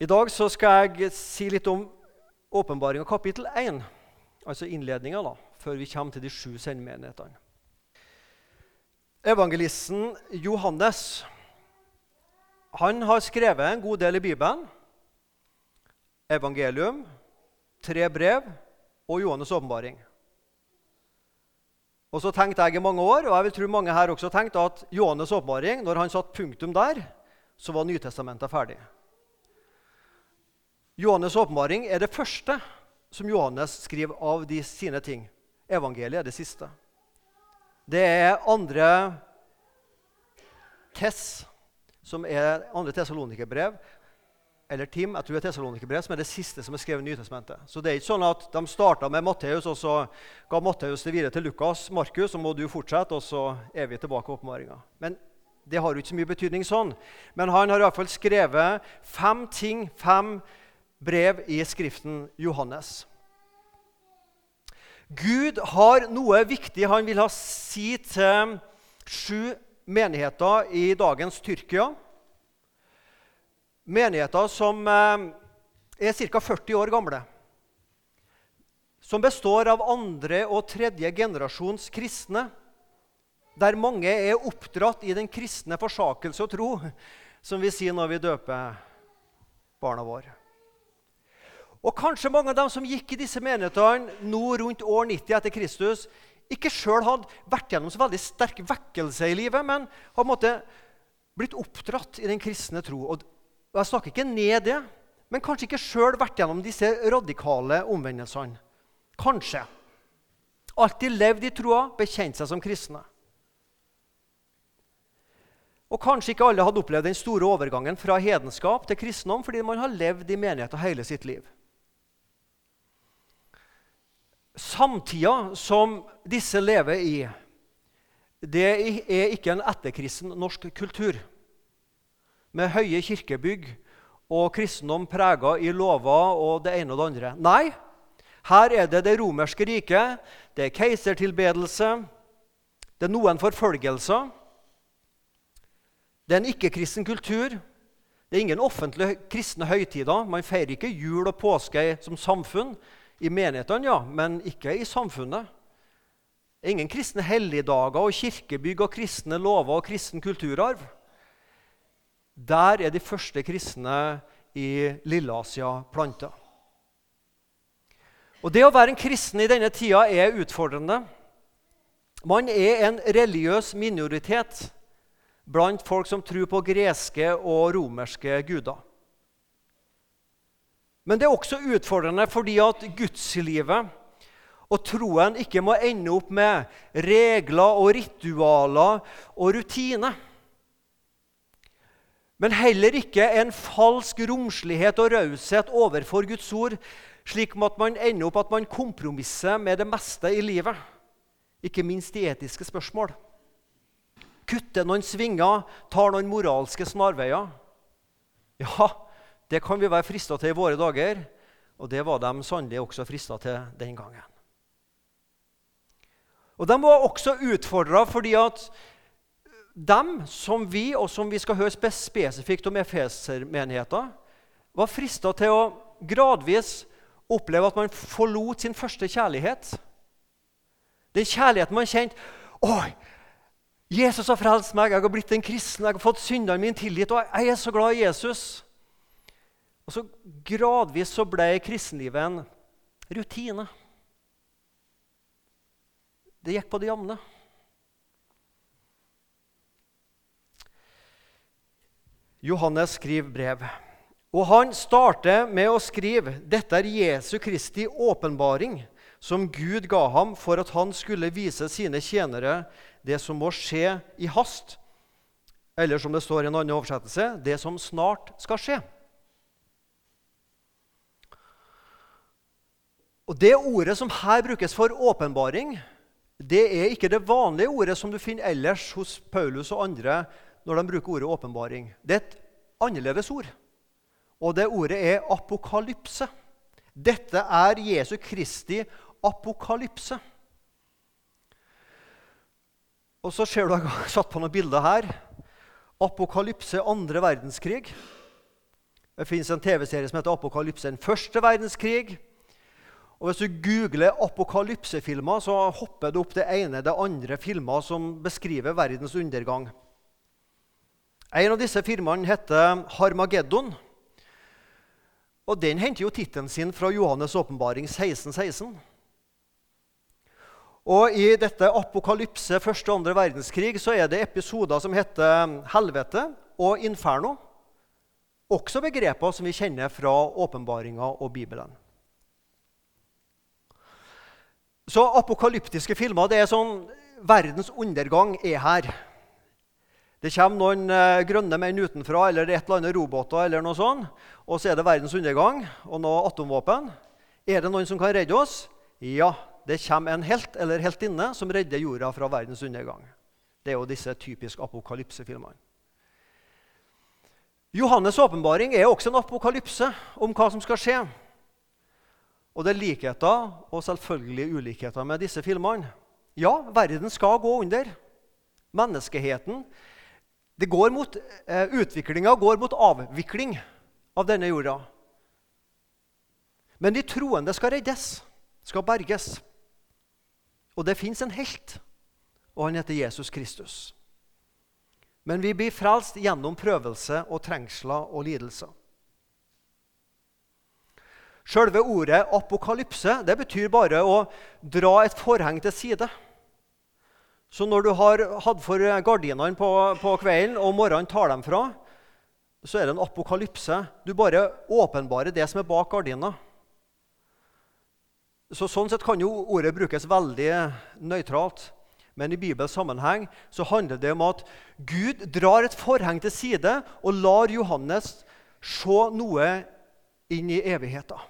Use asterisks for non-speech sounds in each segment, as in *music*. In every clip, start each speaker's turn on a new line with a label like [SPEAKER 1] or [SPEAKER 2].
[SPEAKER 1] I dag så skal jeg si litt om åpenbaringa kapittel 1, altså innledninga, før vi kommer til de sju sendmenighetene. Evangelisten Johannes han har skrevet en god del i Bibelen. Evangelium, tre brev og Johannes' åpenbaring. Og så tenkte jeg i mange år, og jeg vil tro mange her også tenkte, at Johannes' åpenbaring, når han satt punktum der, så var Nytestamentet ferdig. Johannes' åpenbaring er det første som Johannes skriver av de sine ting. Evangeliet er det siste. Det er andre Tess, som er andre tesalonikerbrev, eller Tim, jeg tror det er tesalonikerbrev, som er det siste som er skrevet i Nytestamentet. Så det er ikke sånn at de starta med Matteus, og så ga Matteus det videre til Lukas. Markus, så må du fortsette, og så er vi tilbake i åpenbaringa. Men det har jo ikke så mye betydning sånn. Men han har i hvert fall skrevet fem ting, fem brev i Skriften Johannes. Gud har noe viktig han vil ha si til sju menigheter i dagens Tyrkia. Menigheter som eh, er ca. 40 år gamle. Som består av andre og tredje generasjons kristne. Der mange er oppdratt i den kristne forsakelse og tro, som vi sier når vi døper barna våre. Og kanskje mange av dem som gikk i disse menighetene nå rundt år 90 etter Kristus, ikke sjøl hadde vært gjennom så veldig sterk vekkelse i livet, men har måtte, blitt oppdratt i den kristne tro. Og jeg snakker ikke ned det, men kanskje ikke sjøl vært gjennom disse radikale omvendelsene. Kanskje. Alltid levd i troa, bekjent seg som kristne. Og kanskje ikke alle hadde opplevd den store overgangen fra hedenskap til kristendom fordi man har levd i menigheten hele sitt liv. Samtida som disse lever i, det er ikke en etterkristen norsk kultur med høye kirkebygg og kristendom prega i lover og det ene og det andre. Nei, her er det det romerske riket, det er keisertilbedelse, det er noen forfølgelser. Det er en ikke-kristen kultur. Det er ingen offentlige kristne høytider. Man feirer ikke jul og påske som samfunn. I menighetene, ja, men ikke i samfunnet. Ingen kristne helligdager og kirkebygg og kristne lover og kristen kulturarv. Der er de første kristne i Lilleasia planta. Og Det å være en kristen i denne tida er utfordrende. Man er en religiøs minoritet blant folk som tror på greske og romerske guder. Men det er også utfordrende fordi at gudslivet og troen ikke må ende opp med regler og ritualer og rutiner. Men heller ikke en falsk romslighet og raushet overfor Guds ord, slik at man ender opp at man kompromisser med det meste i livet, ikke minst i etiske spørsmål. Kutter noen svinger, tar noen moralske snarveier. Ja, det kan vi være frista til i våre dager, og det var de sannelig også frista til den gangen. Og De var også utfordra fordi at dem som vi, og som vi skal høre spesifikt om Efeser-menigheten, var frista til å gradvis oppleve at man forlot sin første kjærlighet. Den kjærligheten man kjente Oi, Jesus har frelst meg, jeg har blitt en kristen, jeg har fått syndene mine tilgitt, og jeg er så glad i Jesus. Og så Gradvis så ble kristenlivet en rutine. Det gikk på det jevne. Johannes skriver brev. Og han starter med å skrive dette er Jesu Kristi åpenbaring, som Gud ga ham for at han skulle vise sine tjenere det som må skje i hast. Eller som det står i en annen oversettelse det som snart skal skje. Og Det ordet som her brukes for åpenbaring, det er ikke det vanlige ordet som du finner ellers hos Paulus og andre når de bruker ordet åpenbaring. Det er et annerledes ord. Og det ordet er apokalypse. Dette er Jesu Kristi apokalypse. Og så ser du jeg har satt på noen bilder her. Apokalypse andre verdenskrig. Det fins en TV-serie som heter 'Apokalypse'. Den første verdenskrig. Og Hvis du googler apokalypsefilmer, så hopper du opp det ene det andre filmer som beskriver verdens undergang. En av disse filmene heter 'Harmageddon'. Og Den henter jo tittelen sin fra Johannes' åpenbaring 1616. Og I dette apokalypse, første og andre verdenskrig, så er det episoder som heter helvete og inferno. Også begreper som vi kjenner fra åpenbaringa og Bibelen. Så apokalyptiske filmer det er sånn Verdens undergang er her. Det kommer noen eh, grønne menn utenfra eller et eller annet roboter, eller noe sånt, og så er det verdens undergang og noe atomvåpen. Er det noen som kan redde oss? Ja, det kommer en helt eller heltinne som redder jorda fra verdens undergang. Det er jo disse typiske apokalypsefilmene. Johannes' åpenbaring er også en apokalypse om hva som skal skje. Og det er likheter og selvfølgelig ulikheter med disse filmene. Ja, verden skal gå under. Menneskeheten det går mot, eh, Utviklinga går mot avvikling av denne jorda. Men de troende skal reddes, skal berges. Og det fins en helt, og han heter Jesus Kristus. Men vi blir frelst gjennom prøvelse og trengsler og lidelser. Selve ordet apokalypse det betyr bare å dra et forheng til side. Så når du har hatt for gardinene på, på, kvelden og morgenen tar dem fra, så er det en apokalypse. Du bare åpenbarer det som er bak gardina. Så Sånn sett kan jo ordet brukes veldig nøytralt. Men i Bibels sammenheng så handler det om at Gud drar et forheng til side og lar Johannes se noe inn i evigheten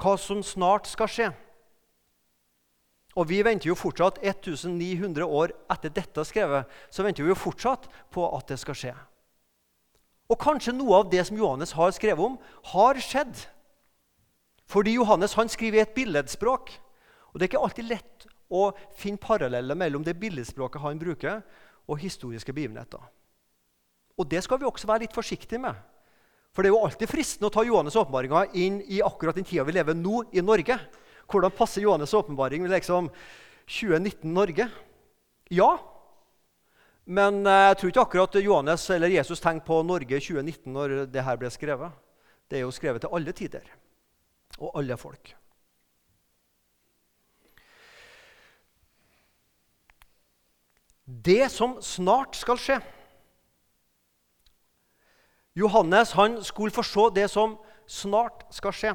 [SPEAKER 1] hva som snart skal skje. Og vi venter jo fortsatt 1900 år etter dette skrevet, så venter vi jo fortsatt på at det skal skje. Og kanskje noe av det som Johannes har skrevet om, har skjedd. Fordi Johannes han skriver i et billedspråk. Og det er ikke alltid lett å finne paralleller mellom det billedspråket han bruker, og historiske begivenheter. Og det skal vi også være litt forsiktige med. For det er jo alltid fristende å ta Johannes' åpenbaringer inn i akkurat den tida vi lever nå i Norge. Hvordan passer Johannes' åpenbaring med liksom 2019 Norge? Ja, men eh, jeg tror ikke akkurat Johannes eller Jesus tenkte på Norge 2019 når det her ble skrevet. Det er jo skrevet til alle tider og alle folk. Det som snart skal skje Johannes han skulle forstå det som snart skal skje.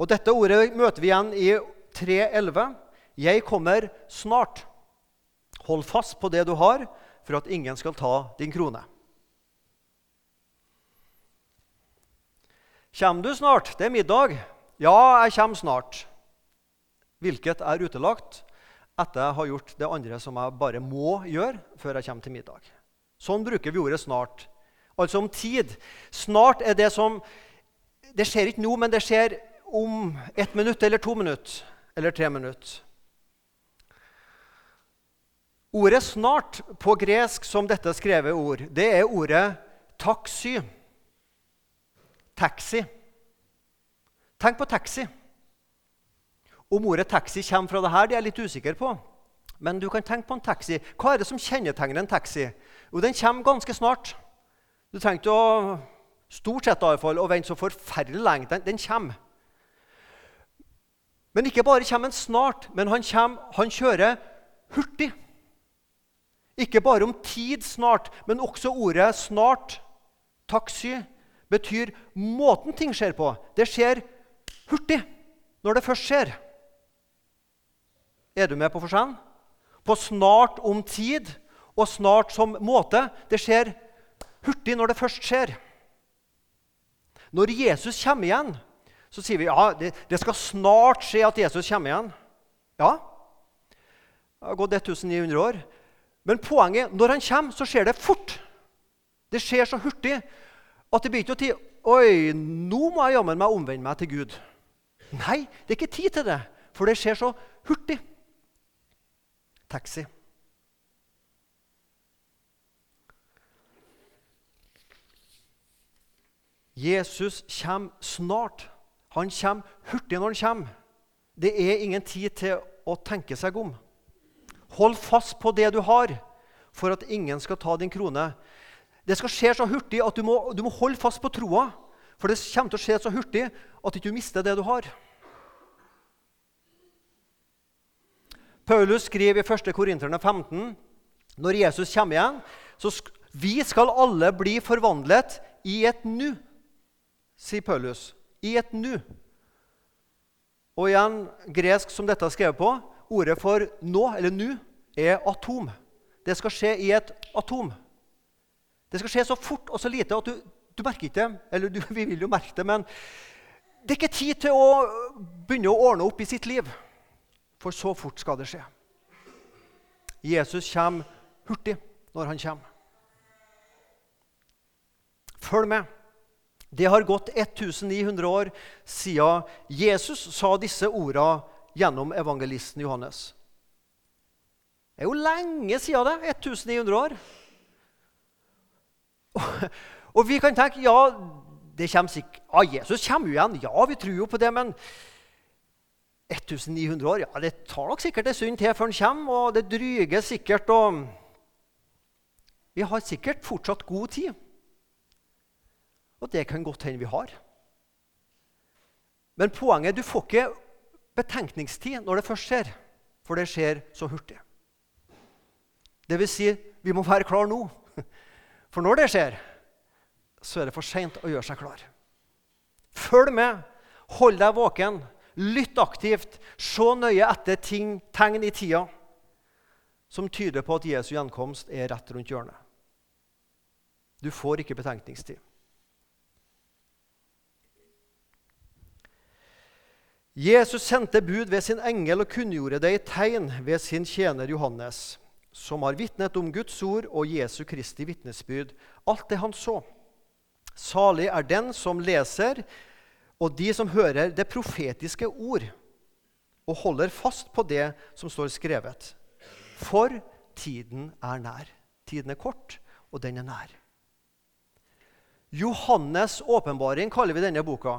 [SPEAKER 1] Og Dette ordet møter vi igjen i 3.11. Jeg kommer snart. Hold fast på det du har, for at ingen skal ta din krone. Kommer du snart? Det er middag. Ja, jeg kommer snart. Hvilket er utelagt etter jeg har gjort det andre som jeg bare må gjøre før jeg kommer til middag. Sånn bruker vi ordet 'snart' altså om tid. Snart er det som Det skjer ikke nå, men det skjer om ett minutt eller to minutter eller tre minutter. Ordet 'snart' på gresk som dette skrevet ord, det er ordet 'taksy'. Taxi. Tenk på taxi. Om ordet taxi kommer fra det her, det er jeg litt usikker på. Men du kan tenke på en taxi. Hva er det som kjennetegner en taxi? Jo, Den kommer ganske snart. Du trengte å stort sett i fall, å vente så forferdelig lenge. Den, den kommer. Men ikke bare kommer han snart, men han, kommer, han kjører hurtig. Ikke bare om tid snart, men også ordet 'snart', taxi, betyr måten ting skjer på. Det skjer hurtig når det først skjer. Er du med på forskjellen? På snart om tid og snart som måte. Det skjer hurtig hurtig når det først skjer. Når Jesus kommer igjen, så sier vi ja, det, det skal snart skje at Jesus kommer igjen. Ja, det har gått 1900 år. Men poenget når han kommer, så skjer det fort. Det skjer så hurtig at det blir ikke tid Oi, nå må jeg jammen meg omvende meg til Gud. Nei, det er ikke tid til det, for det skjer så hurtig. Taxi. Jesus kommer snart. Han kommer hurtig når han kommer. Det er ingen tid til å tenke seg om. Hold fast på det du har, for at ingen skal ta din krone. Det skal skje så hurtig at du må, du må holde fast på troa. For det kommer til å skje så hurtig at du ikke mister det du har. Paulus skriver i 1. Korinterne 15 når Jesus kommer igjen, så vi skal alle bli forvandlet i et nu, sier Paulus. I et nu. Og igjen gresk som dette er skrevet på. Ordet for nå, eller nu, er atom. Det skal skje i et atom. Det skal skje så fort og så lite at du, du merker ikke det. Eller du, *laughs* vi vil jo merke det, men det er ikke tid til å begynne å ordne opp i sitt liv. For så fort skal det skje. Jesus kommer hurtig når han kommer. Følg med. Det har gått 1900 år siden Jesus sa disse ordene gjennom evangelisten Johannes. Det er jo lenge siden det. 1900 år. Og vi kan tenke ja, det kommer sikkert, ja, Jesus kommer jo igjen. Ja, vi tror jo på det. Men 1900 år, ja, det tar nok sikkert en stund til før han kommer. Og det dryger sikkert. og Vi har sikkert fortsatt god tid. Og det kan godt hende vi har. Men poenget er du får ikke betenkningstid når det først skjer, for det skjer så hurtig. Det vil si, vi må være klar nå. *laughs* For når det skjer, så er det for seint å gjøre seg klar. Følg med, hold deg våken, lytt aktivt, se nøye etter ting, tegn i tida som tyder på at Jesu gjenkomst er rett rundt hjørnet. Du får ikke betenkningstid. Jesus sendte bud ved sin engel og kunngjorde det i tegn ved sin tjener Johannes, som har vitnet om Guds ord og Jesu Kristi vitnesbyrd, alt det han så. Salig er den som leser, og de som hører det profetiske ord, og holder fast på det som står skrevet. For tiden er nær. Tiden er kort, og den er nær. Johannes' åpenbaring kaller vi denne boka.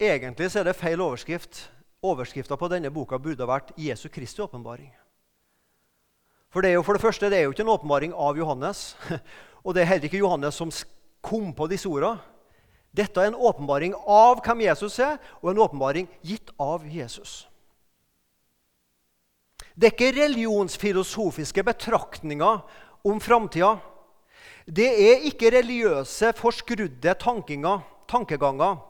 [SPEAKER 1] Egentlig er det feil overskrift. Overskrifta på denne boka burde ha vært 'Jesu Kristi åpenbaring'. For det er jo for det første det er jo ikke en åpenbaring av Johannes. *laughs* Og det er heller ikke Johannes som kom på disse ordene. Dette er en åpenbaring av hvem Jesus er, og en åpenbaring gitt av Jesus. Det er ikke religionsfilosofiske betraktninger om framtida. Det er ikke religiøse, forskrudde tankeganger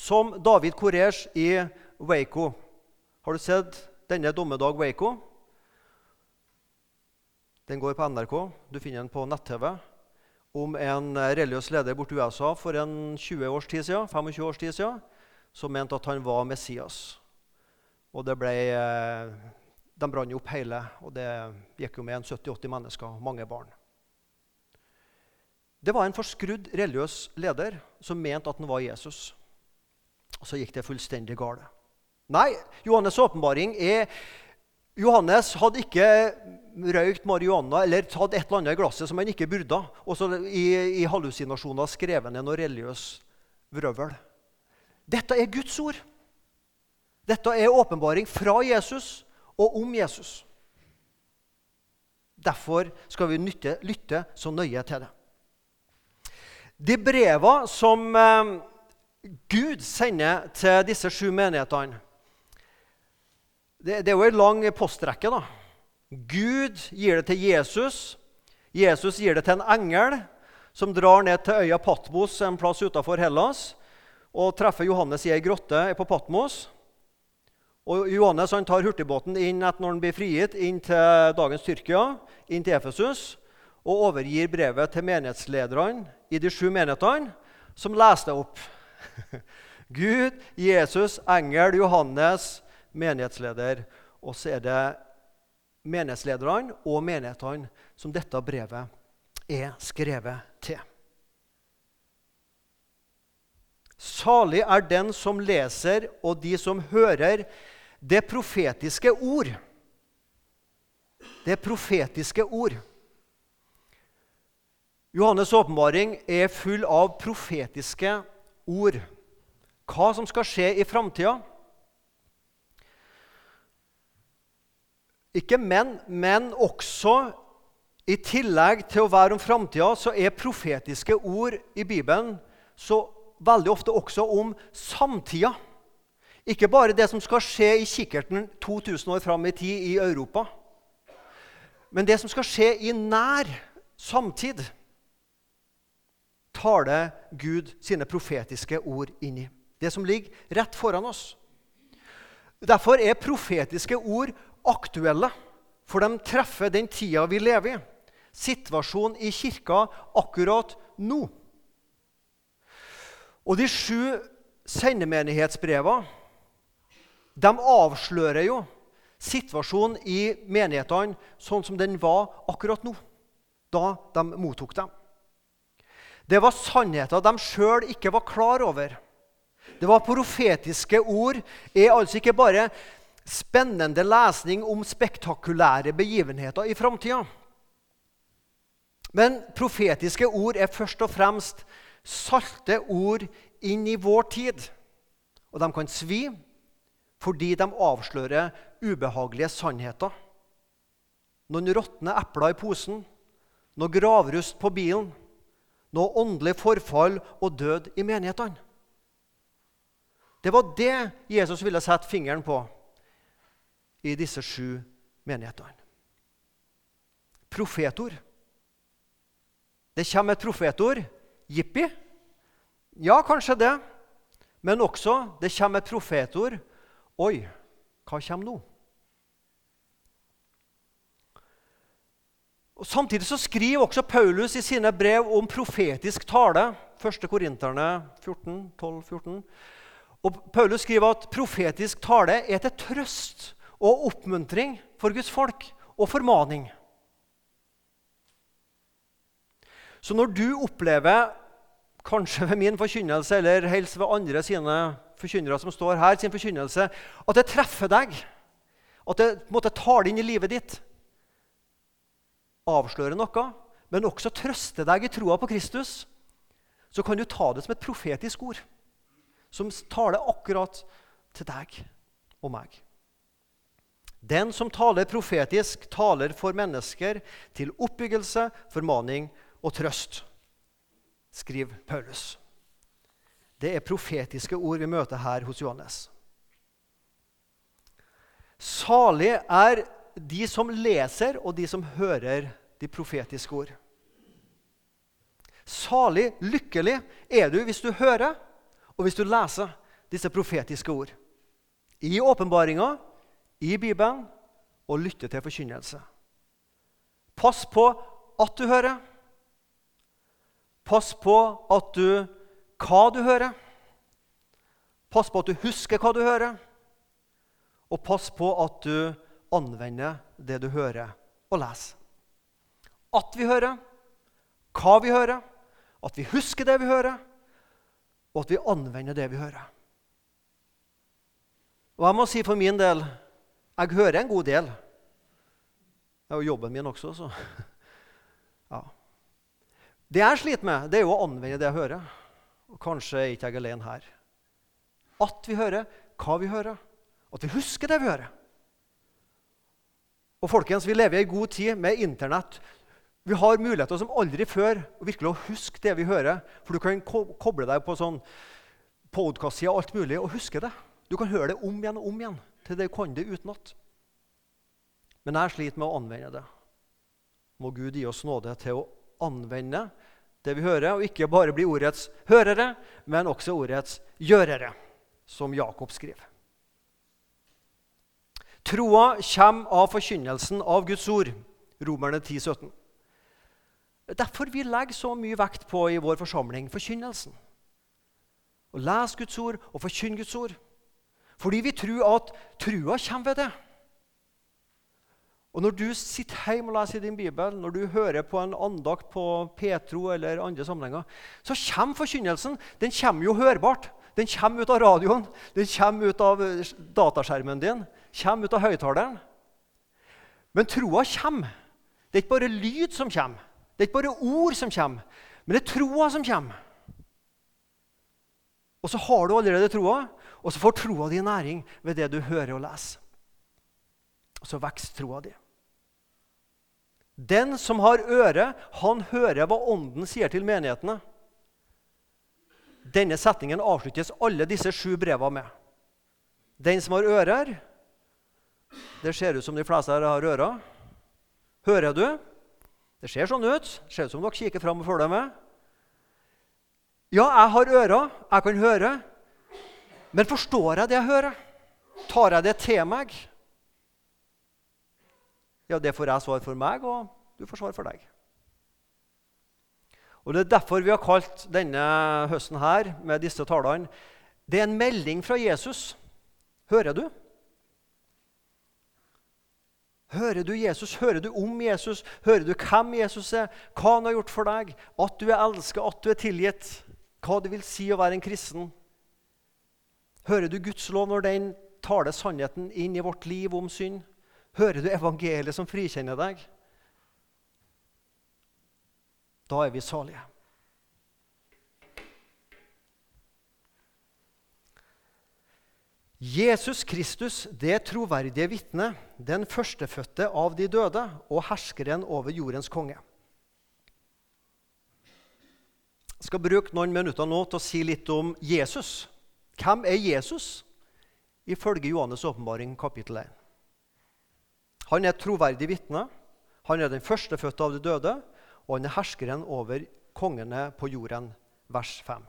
[SPEAKER 1] som David Koresh i Waco. Har du sett denne dommedag Waco? Den går på NRK. Du finner den på nett-TV. Om en religiøs leder borte i USA for en 20 års tid siden, 25 års tid siden, som mente at han var Messias. Og det ble, eh, De brant opp hele, og det gikk jo med en 70-80 mennesker, mange barn. Det var en forskrudd religiøs leder som mente at han var Jesus. Og så gikk det fullstendig galt. Nei, Johannes' åpenbaring er Johannes hadde ikke røykt marihuana eller tatt et eller annet i glasset som han ikke burde. Og så i, i hallusinasjoner skrevet ned noe religiøs vrøvl. Dette er Guds ord. Dette er åpenbaring fra Jesus og om Jesus. Derfor skal vi nytte, lytte så nøye til det. De breva som eh, Gud sender til disse sju menighetene det, det, er jo en lang postrekke. da. Gud gir det til Jesus. Jesus gir det til en engel som drar ned til øya Patmos, en plass utenfor Hellas, og treffer Johannes i ei grotte på Patmos. Og Johannes han tar hurtigbåten inn etter når han blir frigitt, inn til dagens Tyrkia, inn til Efesus, og overgir brevet til menighetslederne i de sju menighetene, som leser det opp. *laughs* Gud, Jesus, engel, Johannes, menighetsleder. Og så er det menighetslederne og menighetene som dette brevet er skrevet til. Salig er den som leser, og de som hører det profetiske ord. Det profetiske ord. Johannes' åpenbaring er full av profetiske ord. Hva som skal skje i framtida. Ikke men, men også i tillegg til å være om framtida, så er profetiske ord i Bibelen så veldig ofte også om samtida. Ikke bare det som skal skje i kikkerten 2000 år fram i tid i Europa, men det som skal skje i nær samtid, taler Gud sine profetiske ord inn i. Det som ligger rett foran oss. Derfor er profetiske ord aktuelle, for de treffer den tida vi lever i. Situasjonen i kirka akkurat nå. Og de sju sendemenighetsbrevene de avslører jo situasjonen i menighetene sånn som den var akkurat nå, da de mottok dem. Det var sannheter de sjøl ikke var klar over. Det var profetiske ord, er altså ikke bare spennende lesning om spektakulære begivenheter i framtida. Men profetiske ord er først og fremst salte ord inn i vår tid. Og de kan svi fordi de avslører ubehagelige sannheter. Noen råtne epler i posen, noe gravrust på bilen, noe åndelig forfall og død i menighetene. Det var det Jesus ville sette fingeren på i disse sju menighetene. Profetord. Det kommer et profetord. Jippi. Ja, kanskje det. Men også det kommer et profetord. Oi, hva kommer nå? Og Samtidig så skriver også Paulus i sine brev om profetisk tale. 1. Korinterne 14, 12, 14. Og Paulus skriver at profetisk tale er til trøst og oppmuntring for Guds folk og formaning. Så når du opplever, kanskje ved min forkynnelse eller helst ved andre sine forkynnere som står her, sin forkynnelse, at det treffer deg, at det tar det inn i livet ditt, avslører noe, men også trøste deg i troa på Kristus, så kan du ta det som et profetisk ord som taler akkurat til deg og meg. Den som taler profetisk, taler for mennesker til oppbyggelse, formaning og trøst, skriver Paulus. Det er profetiske ord vi møter her hos Johannes. Salig er de som leser, og de som hører de profetiske ord. Salig, lykkelig er du hvis du hører og hvis du leser disse profetiske ord. I åpenbaringa, i Bibelen, og lytter til forkynnelse. Pass på at du hører. Pass på at du, hva du hører. Pass på at du husker hva du hører. Og pass på at du anvender det du hører og leser. At vi hører, hva vi hører, at vi husker det vi hører, og at vi anvender det vi hører. Og jeg må si for min del jeg hører en god del. Det er jo jobben min også, så *laughs* ja. Det jeg sliter med, det er jo å anvende det jeg hører. Og kanskje er ikke jeg alene her. At vi hører, hva vi hører, at vi husker det vi hører. Og folkens, Vi lever i ei god tid med Internett. Vi har muligheter som aldri før å virkelig huske det vi hører. For du kan koble deg på sånn podkast-side alt mulig og huske det. Du kan høre det om igjen og om igjen til du kan det utenat. Men jeg sliter med å anvende det. Må Gud gi oss nåde til å anvende det vi hører, og ikke bare bli ordets hørere, men også ordets gjørere, som Jakob skriver. Troa kommer av forkynnelsen av Guds ord, Romerne 10, 17. Derfor vi legger så mye vekt på i vår forsamling forkynnelsen. Å lese Guds ord og forkynne Guds ord. Fordi vi tror at trua kommer ved det. Og Når du sitter hjemme og leser i din bibel, når du hører på en andakt på Petro eller andre sammenhenger, så kommer forkynnelsen. Den kommer jo hørbart. Den kommer ut av radioen, den kommer ut av dataskjermen din, kommer ut av høyttaleren. Men troa kommer. Det er ikke bare lyd som kommer. Det er ikke bare ord som kommer, men det er troa som kommer. Og så har du allerede troa, og så får troa di næring ved det du hører og leser. Og så vokser troa di. Den som har øre, han hører hva Ånden sier til menighetene. Denne setningen avsluttes alle disse sju brevene med. Den som har ører Det ser ut som de fleste her har ører. Hører du? Det ser sånn ut. Det ser ut som dere kikker fram og følger med. Ja, jeg har ører. Jeg kan høre. Men forstår jeg det jeg hører? Tar jeg det til meg? Ja, det får jeg svar for meg, og du får svar for deg. Og Det er derfor vi har kalt denne høsten her med disse talene Det er en melding fra Jesus. Hører du? Hører du Jesus? Hører du om Jesus? Hører du hvem Jesus er? Hva han har gjort for deg? At du er elsket, at du er tilgitt? Hva det vil si å være en kristen? Hører du Guds lov når den taler sannheten inn i vårt liv om synd? Hører du evangeliet som frikjenner deg? Da er vi salige. Jesus Kristus, det troverdige vitne, den førstefødte av de døde og herskeren over jordens konge. Jeg skal bruke noen minutter nå til å si litt om Jesus. Hvem er Jesus, ifølge Johannes' åpenbaring kapittel 1? Han er et troverdig vitne. Han er den førstefødte av de døde, og han er herskeren over kongene på jorden. Vers 5.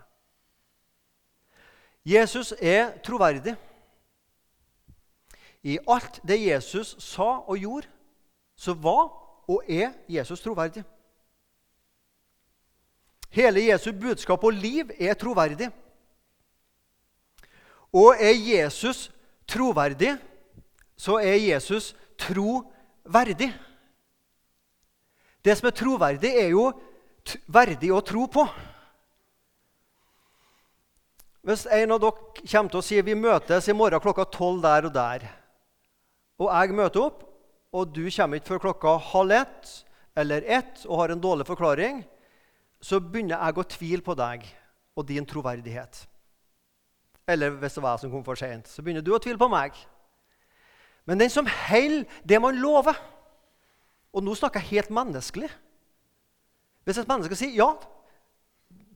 [SPEAKER 1] Jesus er troverdig. I alt det Jesus sa og gjorde, så var og er Jesus troverdig. Hele Jesu budskap og liv er troverdig. Og er Jesus troverdig, så er Jesus troverdig. Det som er troverdig, er jo verdig å tro på. Hvis en av dere kommer til å si vi møtes i morgen klokka tolv der og der, og jeg møter opp, og du kommer ikke før klokka halv ett eller ett og har en dårlig forklaring, så begynner jeg å tvile på deg og din troverdighet. Eller hvis det var jeg som kom for seint, så begynner du å tvile på meg. Men den som holder det man lover Og nå snakker jeg helt menneskelig. Hvis et menneske sier ja,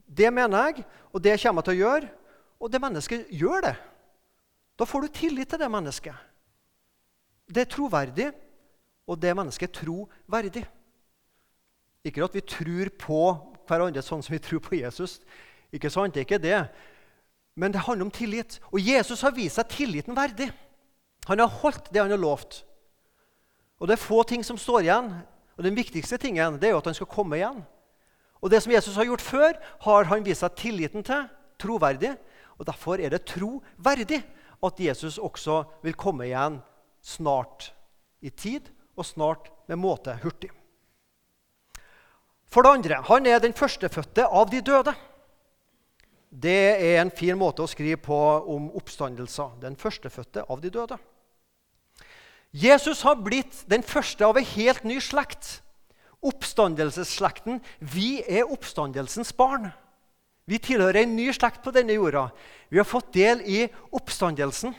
[SPEAKER 1] det mener jeg, og det kommer jeg til å gjøre, og det mennesket gjør det, da får du tillit til det mennesket. Det er troverdig, og det mennesket er troverdig. Ikke at vi tror på hverandre sånn som vi tror på Jesus. Ikke sant? Det er ikke det. Men det handler om tillit. Og Jesus har vist seg tilliten verdig. Han har holdt det han har lovt. Og det er få ting som står igjen. Og Den viktigste tingen det er jo at han skal komme igjen. Og Det som Jesus har gjort før, har han vist seg tilliten til. Troverdig. Og Derfor er det troverdig at Jesus også vil komme igjen snart i tid og snart med måte hurtig. For det andre han er den førstefødte av de døde. Det er en fin måte å skrive på om oppstandelser. Den førstefødte av de døde. Jesus har blitt den første av en helt ny slekt. Oppstandelsesslekten. Vi er oppstandelsens barn. Vi tilhører en ny slekt på denne jorda. Vi har fått del i oppstandelsen.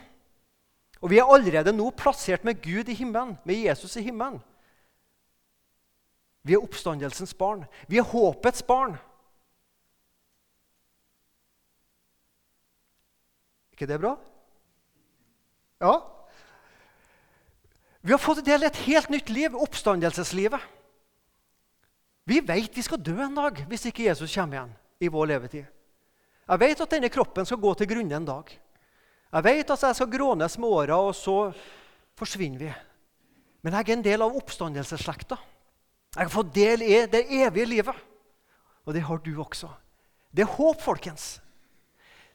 [SPEAKER 1] Og vi er allerede nå plassert med Gud i himmelen, med Jesus i himmelen. Vi er oppstandelsens barn. Vi er håpets barn. ikke det bra? Ja. Vi har fått del i et helt nytt liv, oppstandelseslivet. Vi vet vi skal dø en dag hvis ikke Jesus kommer igjen i vår levetid. Jeg vet at denne kroppen skal gå til grunne en dag. Jeg vet at jeg skal grånes med åra, og så forsvinner vi. Men jeg er en del av oppstandelsesslekta. Jeg har fått del i det evige livet. Og det har du også. Det er håp, folkens.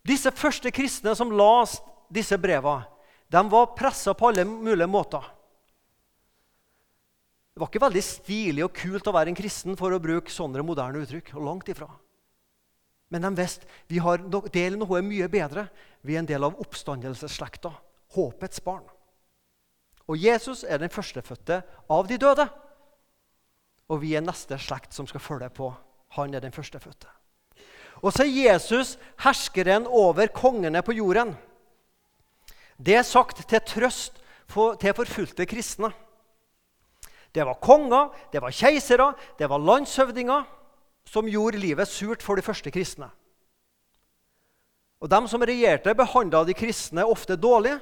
[SPEAKER 1] Disse første kristne som las disse brevene, de var pressa på alle mulige måter. Det var ikke veldig stilig og kult å være en kristen for å bruke sånne moderne uttrykk. og langt ifra. Men de visste vi har del i noe mye bedre. Vi er en del av oppstandelsesslekta, håpets barn. Og Jesus er den førstefødte av de døde. Og vi er neste slekt som skal følge på. Han er den førstefødte. Og så er Jesus herskeren over kongene på jorden. Det er sagt til trøst for, til forfulgte kristne. Det var konger, det var keisere, det var landshøvdinger som gjorde livet surt for de første kristne. Og De som regjerte, behandla de kristne ofte dårlig,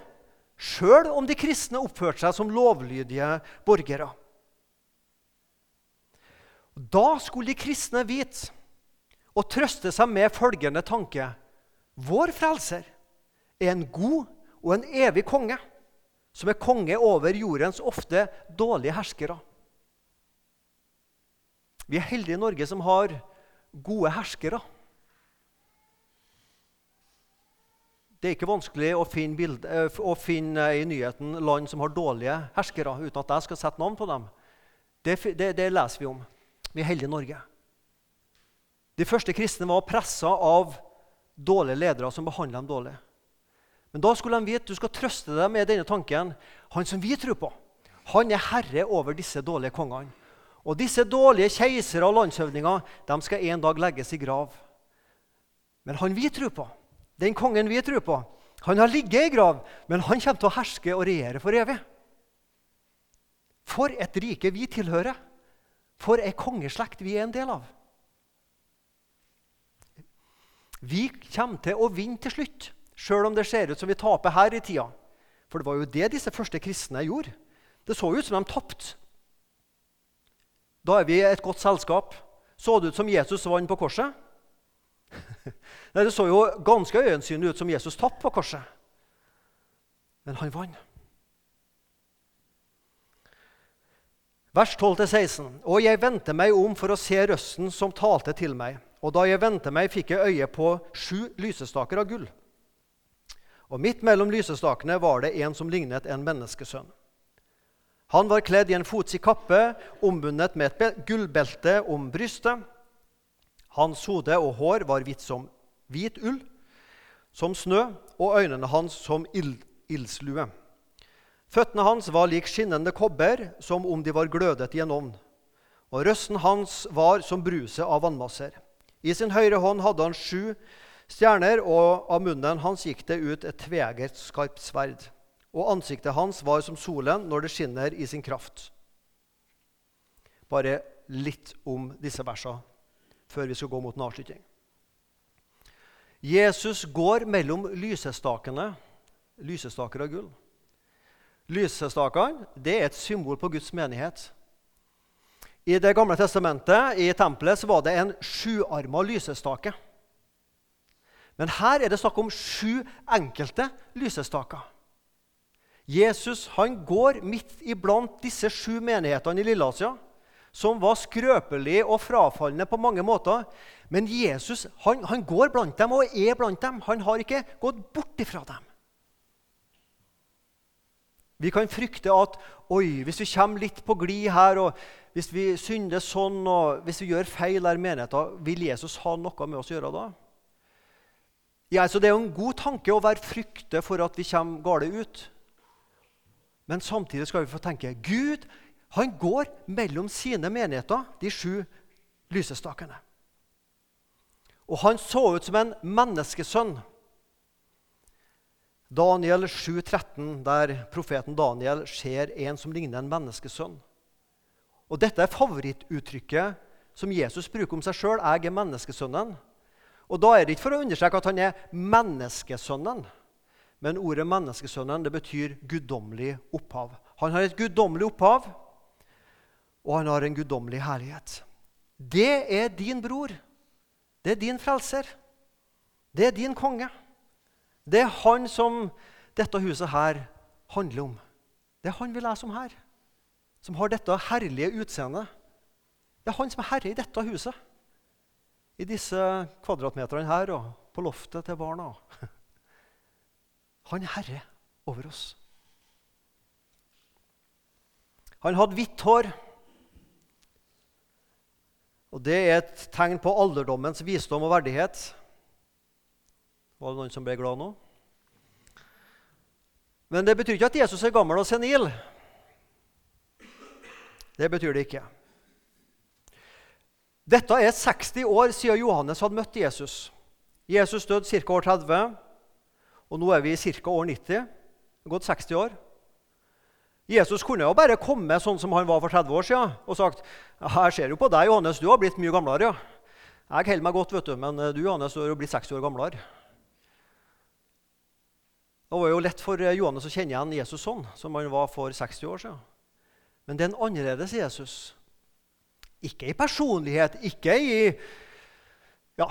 [SPEAKER 1] sjøl om de kristne oppførte seg som lovlydige borgere. Da skulle de kristne vite og trøste seg med følgende tanke.: Vår frelser er en god og en evig konge, som er konge over jordens ofte dårlige herskere. Vi er heldige i Norge som har gode herskere. Det er ikke vanskelig å finne, bild, eh, å finne, i nyheten land som har dårlige herskere, uten at jeg skal sette navn på dem. Det, det, det leser vi om. Vi er heldige i Norge. De første kristne var pressa av dårlige ledere som behandla dem dårlig. Men da skulle de vite du skal trøste dem med denne tanken. Han som vi tror på, han er herre over disse dårlige kongene. Og disse dårlige keisere og landshøvdinger de skal en dag legges i grav. Men han vi tror på, den kongen vi tror på, han har ligget i grav, men han kommer til å herske og regjere for evig. For et rike vi tilhører. For ei kongeslekt vi er en del av. Vi kommer til å vinne til slutt, sjøl om det ser ut som vi taper her i tida. For det var jo det disse første kristne gjorde. Det så ut som de tapte. Da er vi et godt selskap. Så det ut som Jesus vant på korset? *laughs* Nei, Det så jo ganske øyensynlig ut som Jesus tapte på korset. Men han vant. Vers 12-16. Og jeg vendte meg om for å se røsten som talte til meg. Og da jeg vendte meg, fikk jeg øye på sju lysestaker av gull. Og midt mellom lysestakene var det en som lignet en menneskesønn. Han var kledd i en fotsig kappe, ombundet med et gullbelte om brystet. Hans hode og hår var hvitt som hvit ull, som snø, og øynene hans som ild, ildslue. Føttene hans var lik skinnende kobber, som om de var glødet i en ovn. Og røsten hans var som bruset av vannmasser. I sin høyre hånd hadde han sju stjerner, og av munnen hans gikk det ut et tveegget, skarpt sverd. Og ansiktet hans var som solen når det skinner i sin kraft. Bare litt om disse versene før vi skal gå mot en avslutning. Jesus går mellom lysestakene, lysestaker av gull. Lysestakene det er et symbol på Guds menighet. I Det gamle testamentet i tempelet så var det en sjuarma lysestake. Men her er det snakk om sju enkelte lysestaker. Jesus han går midt iblant disse sju menighetene i Lilleasia som var skrøpelige og frafallende på mange måter. Men Jesus han, han, går blant dem og er blant dem. Han har ikke gått bort ifra dem. Vi kan frykte at oi, hvis vi kommer litt på glid her, og hvis vi synder sånn, og hvis vi gjør feil der i menigheten, vil Jesus ha noe med oss å gjøre da? Ja, så Det er jo en god tanke å være frykte for at vi kommer gale ut. Men samtidig skal vi få tenke Gud han går mellom sine menigheter, de sju lysestakene. Og han så ut som en menneskesønn. Daniel 7, 13, der profeten Daniel ser en som ligner en menneskesønn. Og Dette er favorittuttrykket som Jesus bruker om seg sjøl. 'Jeg er menneskesønnen'. Og Da er det ikke for å understreke at han er menneskesønnen. Men ordet 'menneskesønnen' det betyr guddommelig opphav. Han har et guddommelig opphav og han har en guddommelig herlighet. Det er din bror. Det er din frelser. Det er din konge. Det er han som dette huset her handler om. Det er han vi leser om her, som har dette herlige utseendet. Det er han som er herre i dette huset. I disse kvadratmeterne her og på loftet til barna. Han er herre over oss. Han hadde hvitt hår. Og Det er et tegn på alderdommens visdom og verdighet. Var det noen som ble glad nå? Men det betyr ikke at Jesus er gammel og senil. Det betyr det ikke. Dette er 60 år siden Johannes hadde møtt Jesus. Jesus døde ca. år 30, og nå er vi ca. år 90. Det har gått 60 år. Jesus kunne jo bare komme sånn som han var for 30 år siden og sagt «Jeg ser jo på deg, Johannes, du har blitt mye gamlere. Jeg holder meg godt, vet du, men du Johannes, du har jo blitt 60 år gamlere. Det var jo lett for Johannes å kjenne igjen Jesus sånn som han var for 60 år siden. Men det er en annerledes Jesus. Ikke i personlighet, ikke i ja,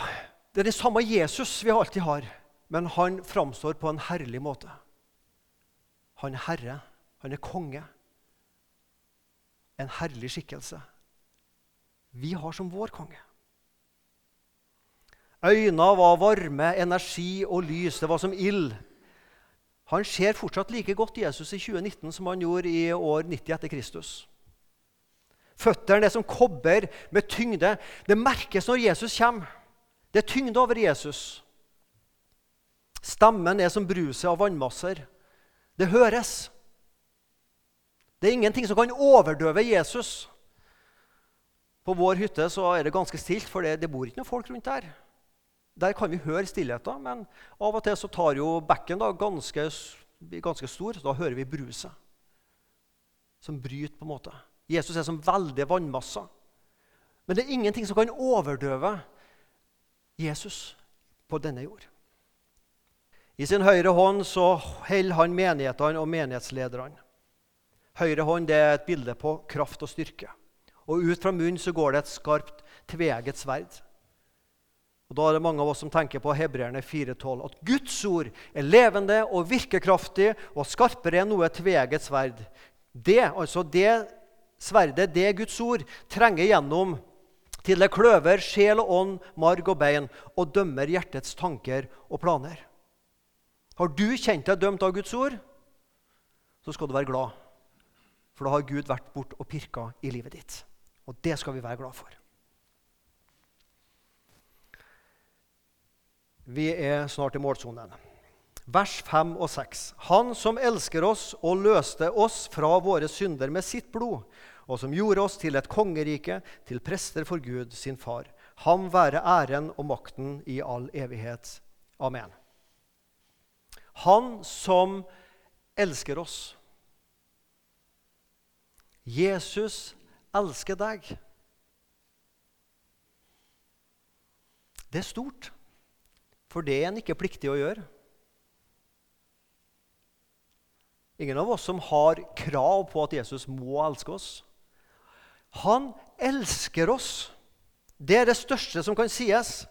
[SPEAKER 1] Det er den samme Jesus vi alltid har, men han framstår på en herlig måte. Han er herre. Han er konge. En herlig skikkelse. Vi har som vår konge. Øynene var varme, energi og lys. Det var som ild. Han ser fortsatt like godt Jesus i 2019 som han gjorde i år 90 etter Kristus. Føttene er som kobber med tyngde. Det merkes når Jesus kommer. Det er tyngde over Jesus. Stemmen er som bruset av vannmasser. Det høres. Det er ingenting som kan overdøve Jesus. På vår hytte er det ganske stilt, for det, det bor ikke noen folk rundt der. Der kan vi høre stillheten, men av og til så tar jo bekken da ganske, ganske stor. så Da hører vi bruset som bryter. på en måte. Jesus er som veldige vannmasser. Men det er ingenting som kan overdøve Jesus på denne jord. I sin høyre hånd så holder han menighetene og menighetslederne. Høyre hånd er et bilde på kraft og styrke. Og ut fra munnen så går det et skarpt, tveegget sverd. Og Da er det mange av oss som tenker på Hebreerne 4,12. At Guds ord er levende og virkekraftig og skarpere enn noe tveegget sverd. Det, altså det sverdet, det Guds ord, trenger gjennom til det kløver sjel og ånd, marg og bein, og dømmer hjertets tanker og planer. Har du kjent deg dømt av Guds ord, så skal du være glad. For da har Gud vært bort og pirka i livet ditt. Og det skal vi være glad for. Vi er snart i målsonen. Vers 5 og 6. Han som elsker oss og løste oss fra våre synder med sitt blod, og som gjorde oss til et kongerike, til prester for Gud, sin far. Ham være æren og makten i all evighet. Amen. Han som elsker oss Jesus elsker deg. Det er stort, for det er en ikke pliktig å gjøre. Ingen av oss som har krav på at Jesus må elske oss. Han elsker oss. Det er det største som kan sies.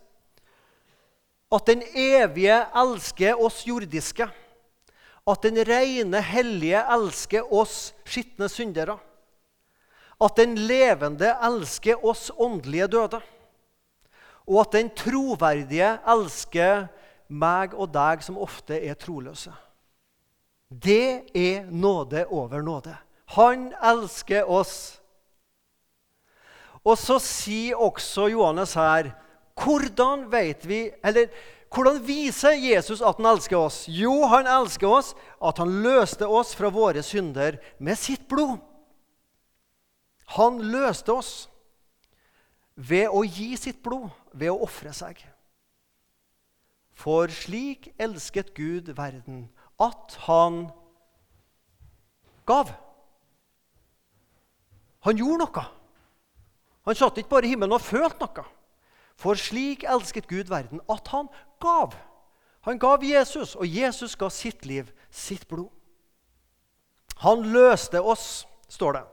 [SPEAKER 1] At den evige elsker oss jordiske. At den rene, hellige elsker oss skitne syndere at den levende elsker oss åndelige døde, og at den troverdige elsker meg og deg som ofte er troløse. Det er nåde over nåde. Han elsker oss. Og så sier også Johannes her Hvordan vi, eller hvordan viser Jesus at han elsker oss? Jo, han elsker oss at han løste oss fra våre synder med sitt blod. Han løste oss ved å gi sitt blod, ved å ofre seg. For slik elsket Gud verden, at han gav. Han gjorde noe. Han satt ikke bare i himmelen og følte noe. For slik elsket Gud verden, at han gav. Han gav Jesus, og Jesus ga sitt liv, sitt blod. Han løste oss, står det.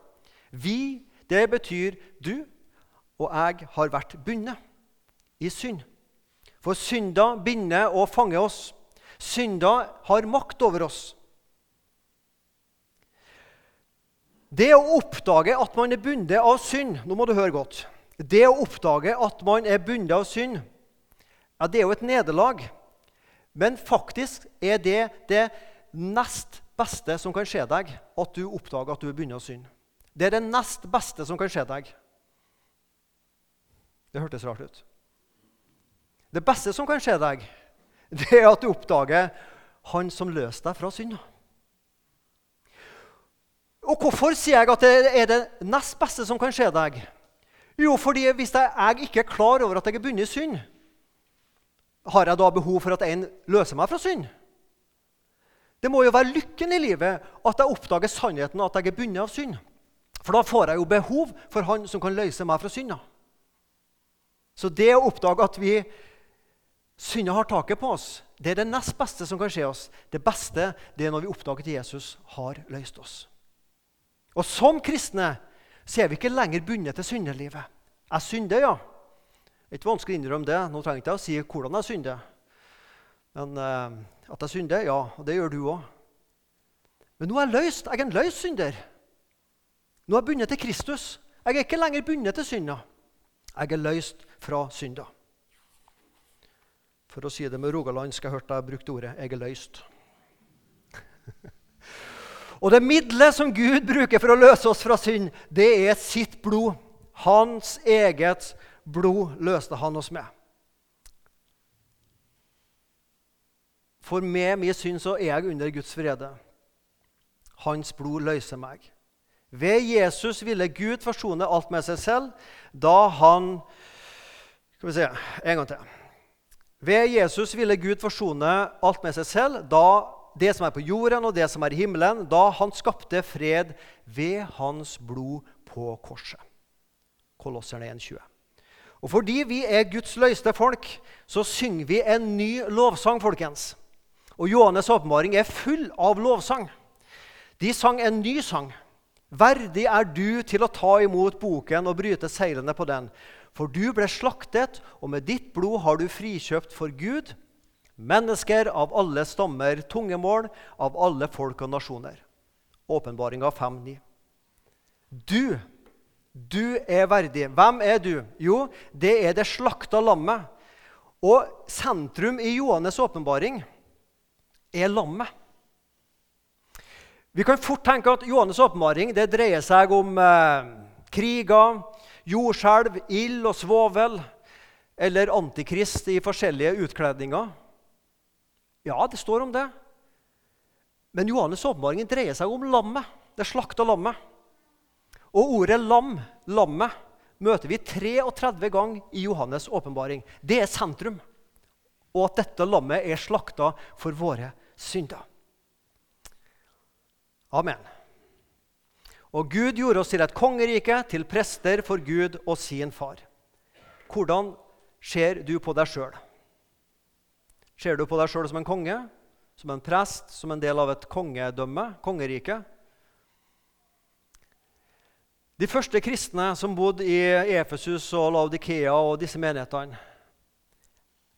[SPEAKER 1] Vi, det betyr du og jeg har vært bundet i synd. For synda binder og fanger oss. Synda har makt over oss. Det å oppdage at man er bundet av synd Nå må du høre godt. Det å oppdage at man er bundet av synd, ja, det er jo et nederlag. Men faktisk er det det nest beste som kan skje deg, at du oppdager at du er bundet av synd. Det er det nest beste som kan skje deg. Det hørtes rart ut. Det beste som kan skje deg, det er at du oppdager han som løste deg fra synda. Og hvorfor sier jeg at det er det nest beste som kan skje deg? Jo, fordi hvis jeg, ikke er klar over at jeg er bundet i synd, har jeg da behov for at en løser meg fra synd? Det må jo være lykken i livet at jeg oppdager sannheten at jeg er bundet av synd. For da får jeg jo behov for han som kan løse meg fra synda. Så det å oppdage at vi synda har taket på oss, det er det nest beste som kan skje oss. Det beste det er når vi oppdager at Jesus har løst oss. Og som kristne så er vi ikke lenger bundet til syndelivet. Jeg synder, ja. Det er ikke vanskelig å innrømme det. Nå trenger jeg ikke å si hvordan jeg synder. Men uh, at jeg synder, ja, og det gjør du òg. Men nå er jeg løst. Jeg er en løs synder. Nå er jeg bundet til Kristus. Jeg er ikke lenger bundet til synda. Jeg er løst fra synda. For å si det med rogalandsk, jeg hørte jeg brukte ordet 'jeg er løst'. *laughs* Og det middelet som Gud bruker for å løse oss fra synd, det er sitt blod. Hans eget blod løste han oss med. For med min synd så er jeg under Guds frede. Hans blod løser meg. Ved Jesus ville Gud forsone alt med seg selv da han Skal vi se en gang til. Ved Jesus ville Gud forsone alt med seg selv, da det som er på jorden og det som er i himmelen, da han skapte fred ved hans blod på korset. Kolosserne 1,20. Og fordi vi er Guds løyste folk, så synger vi en ny lovsang, folkens. Og Johannes' åpenbaring er full av lovsang. De sang en ny sang. Verdig er du til å ta imot boken og bryte seilene på den. For du ble slaktet, og med ditt blod har du frikjøpt for Gud mennesker av alle stammer, tungemål, av alle folk og nasjoner. Åpenbaringa 5.9. Du, du er verdig. Hvem er du? Jo, det er det slakta lammet. Og sentrum i Johannes' åpenbaring er lammet. Vi kan fort tenke at Johannes' åpenbaring dreier seg om eh, kriger, jordskjelv, ild og svovel, eller antikrist i forskjellige utkledninger. Ja, det står om det. Men Johannes' åpenbaring dreier seg om lammet, det slakta lammet. Og ordet lam, lammet, møter vi 33 ganger i Johannes' åpenbaring. Det er sentrum. Og at dette lammet er slakta for våre synder. Amen. Og Gud gjorde oss til et kongerike, til prester for Gud og sin far. Hvordan ser du på deg sjøl? Ser du på deg sjøl som en konge, som en prest, som en del av et kongedømme, kongerike? De første kristne som bodde i Efesus og Laudikea og disse menighetene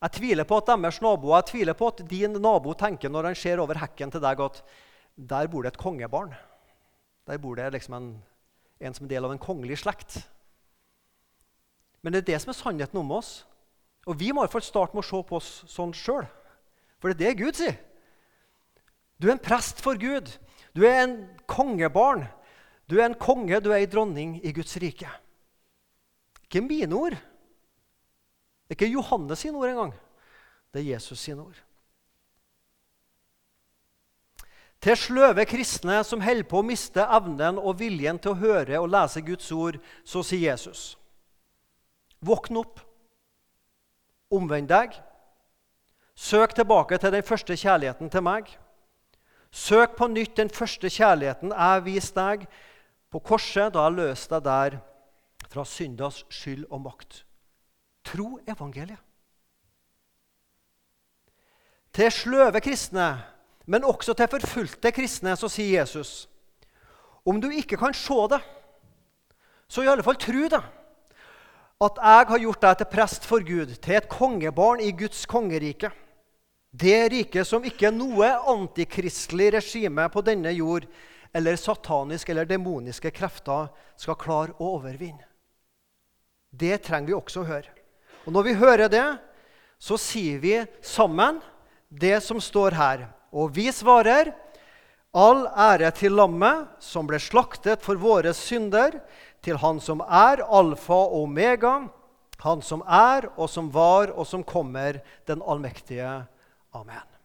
[SPEAKER 1] Jeg tviler på at deres naboer, jeg tviler på at din nabo tenker når han ser over hekken til deg, at der bor det et kongebarn. Der bor det liksom en, en som er del av en kongelig slekt. Men det er det som er sannheten om oss. Og vi må i hvert fall starte med å se på oss sånn sjøl. For det er det Gud sier. Du er en prest for Gud. Du er en kongebarn. Du er en konge, du er ei dronning i Guds rike. Ikke mine ord. Det er ikke Johannes sine ord engang. Det er Jesus sine ord. Til sløve kristne som holder på å miste evnen og viljen til å høre og lese Guds ord, så sier Jesus.: Våkn opp, omvend deg, søk tilbake til den første kjærligheten til meg. Søk på nytt den første kjærligheten jeg viste deg på korset da jeg løste deg der fra syndas skyld og makt. Tro evangeliet. Til sløve kristne men også til forfulgte kristne, så sier Jesus om du ikke kan se det, så i alle fall tro det. At jeg har gjort deg til prest for Gud, til et kongebarn i Guds kongerike. Det riket som ikke noe antikristelig regime på denne jord eller sataniske eller demoniske krefter skal klare å overvinne. Det trenger vi også å høre. Og når vi hører det, så sier vi sammen det som står her. Og vi svarer, all ære til lammet som ble slaktet for våre synder, til Han som er alfa og omega, Han som er og som var og som kommer, den allmektige. Amen.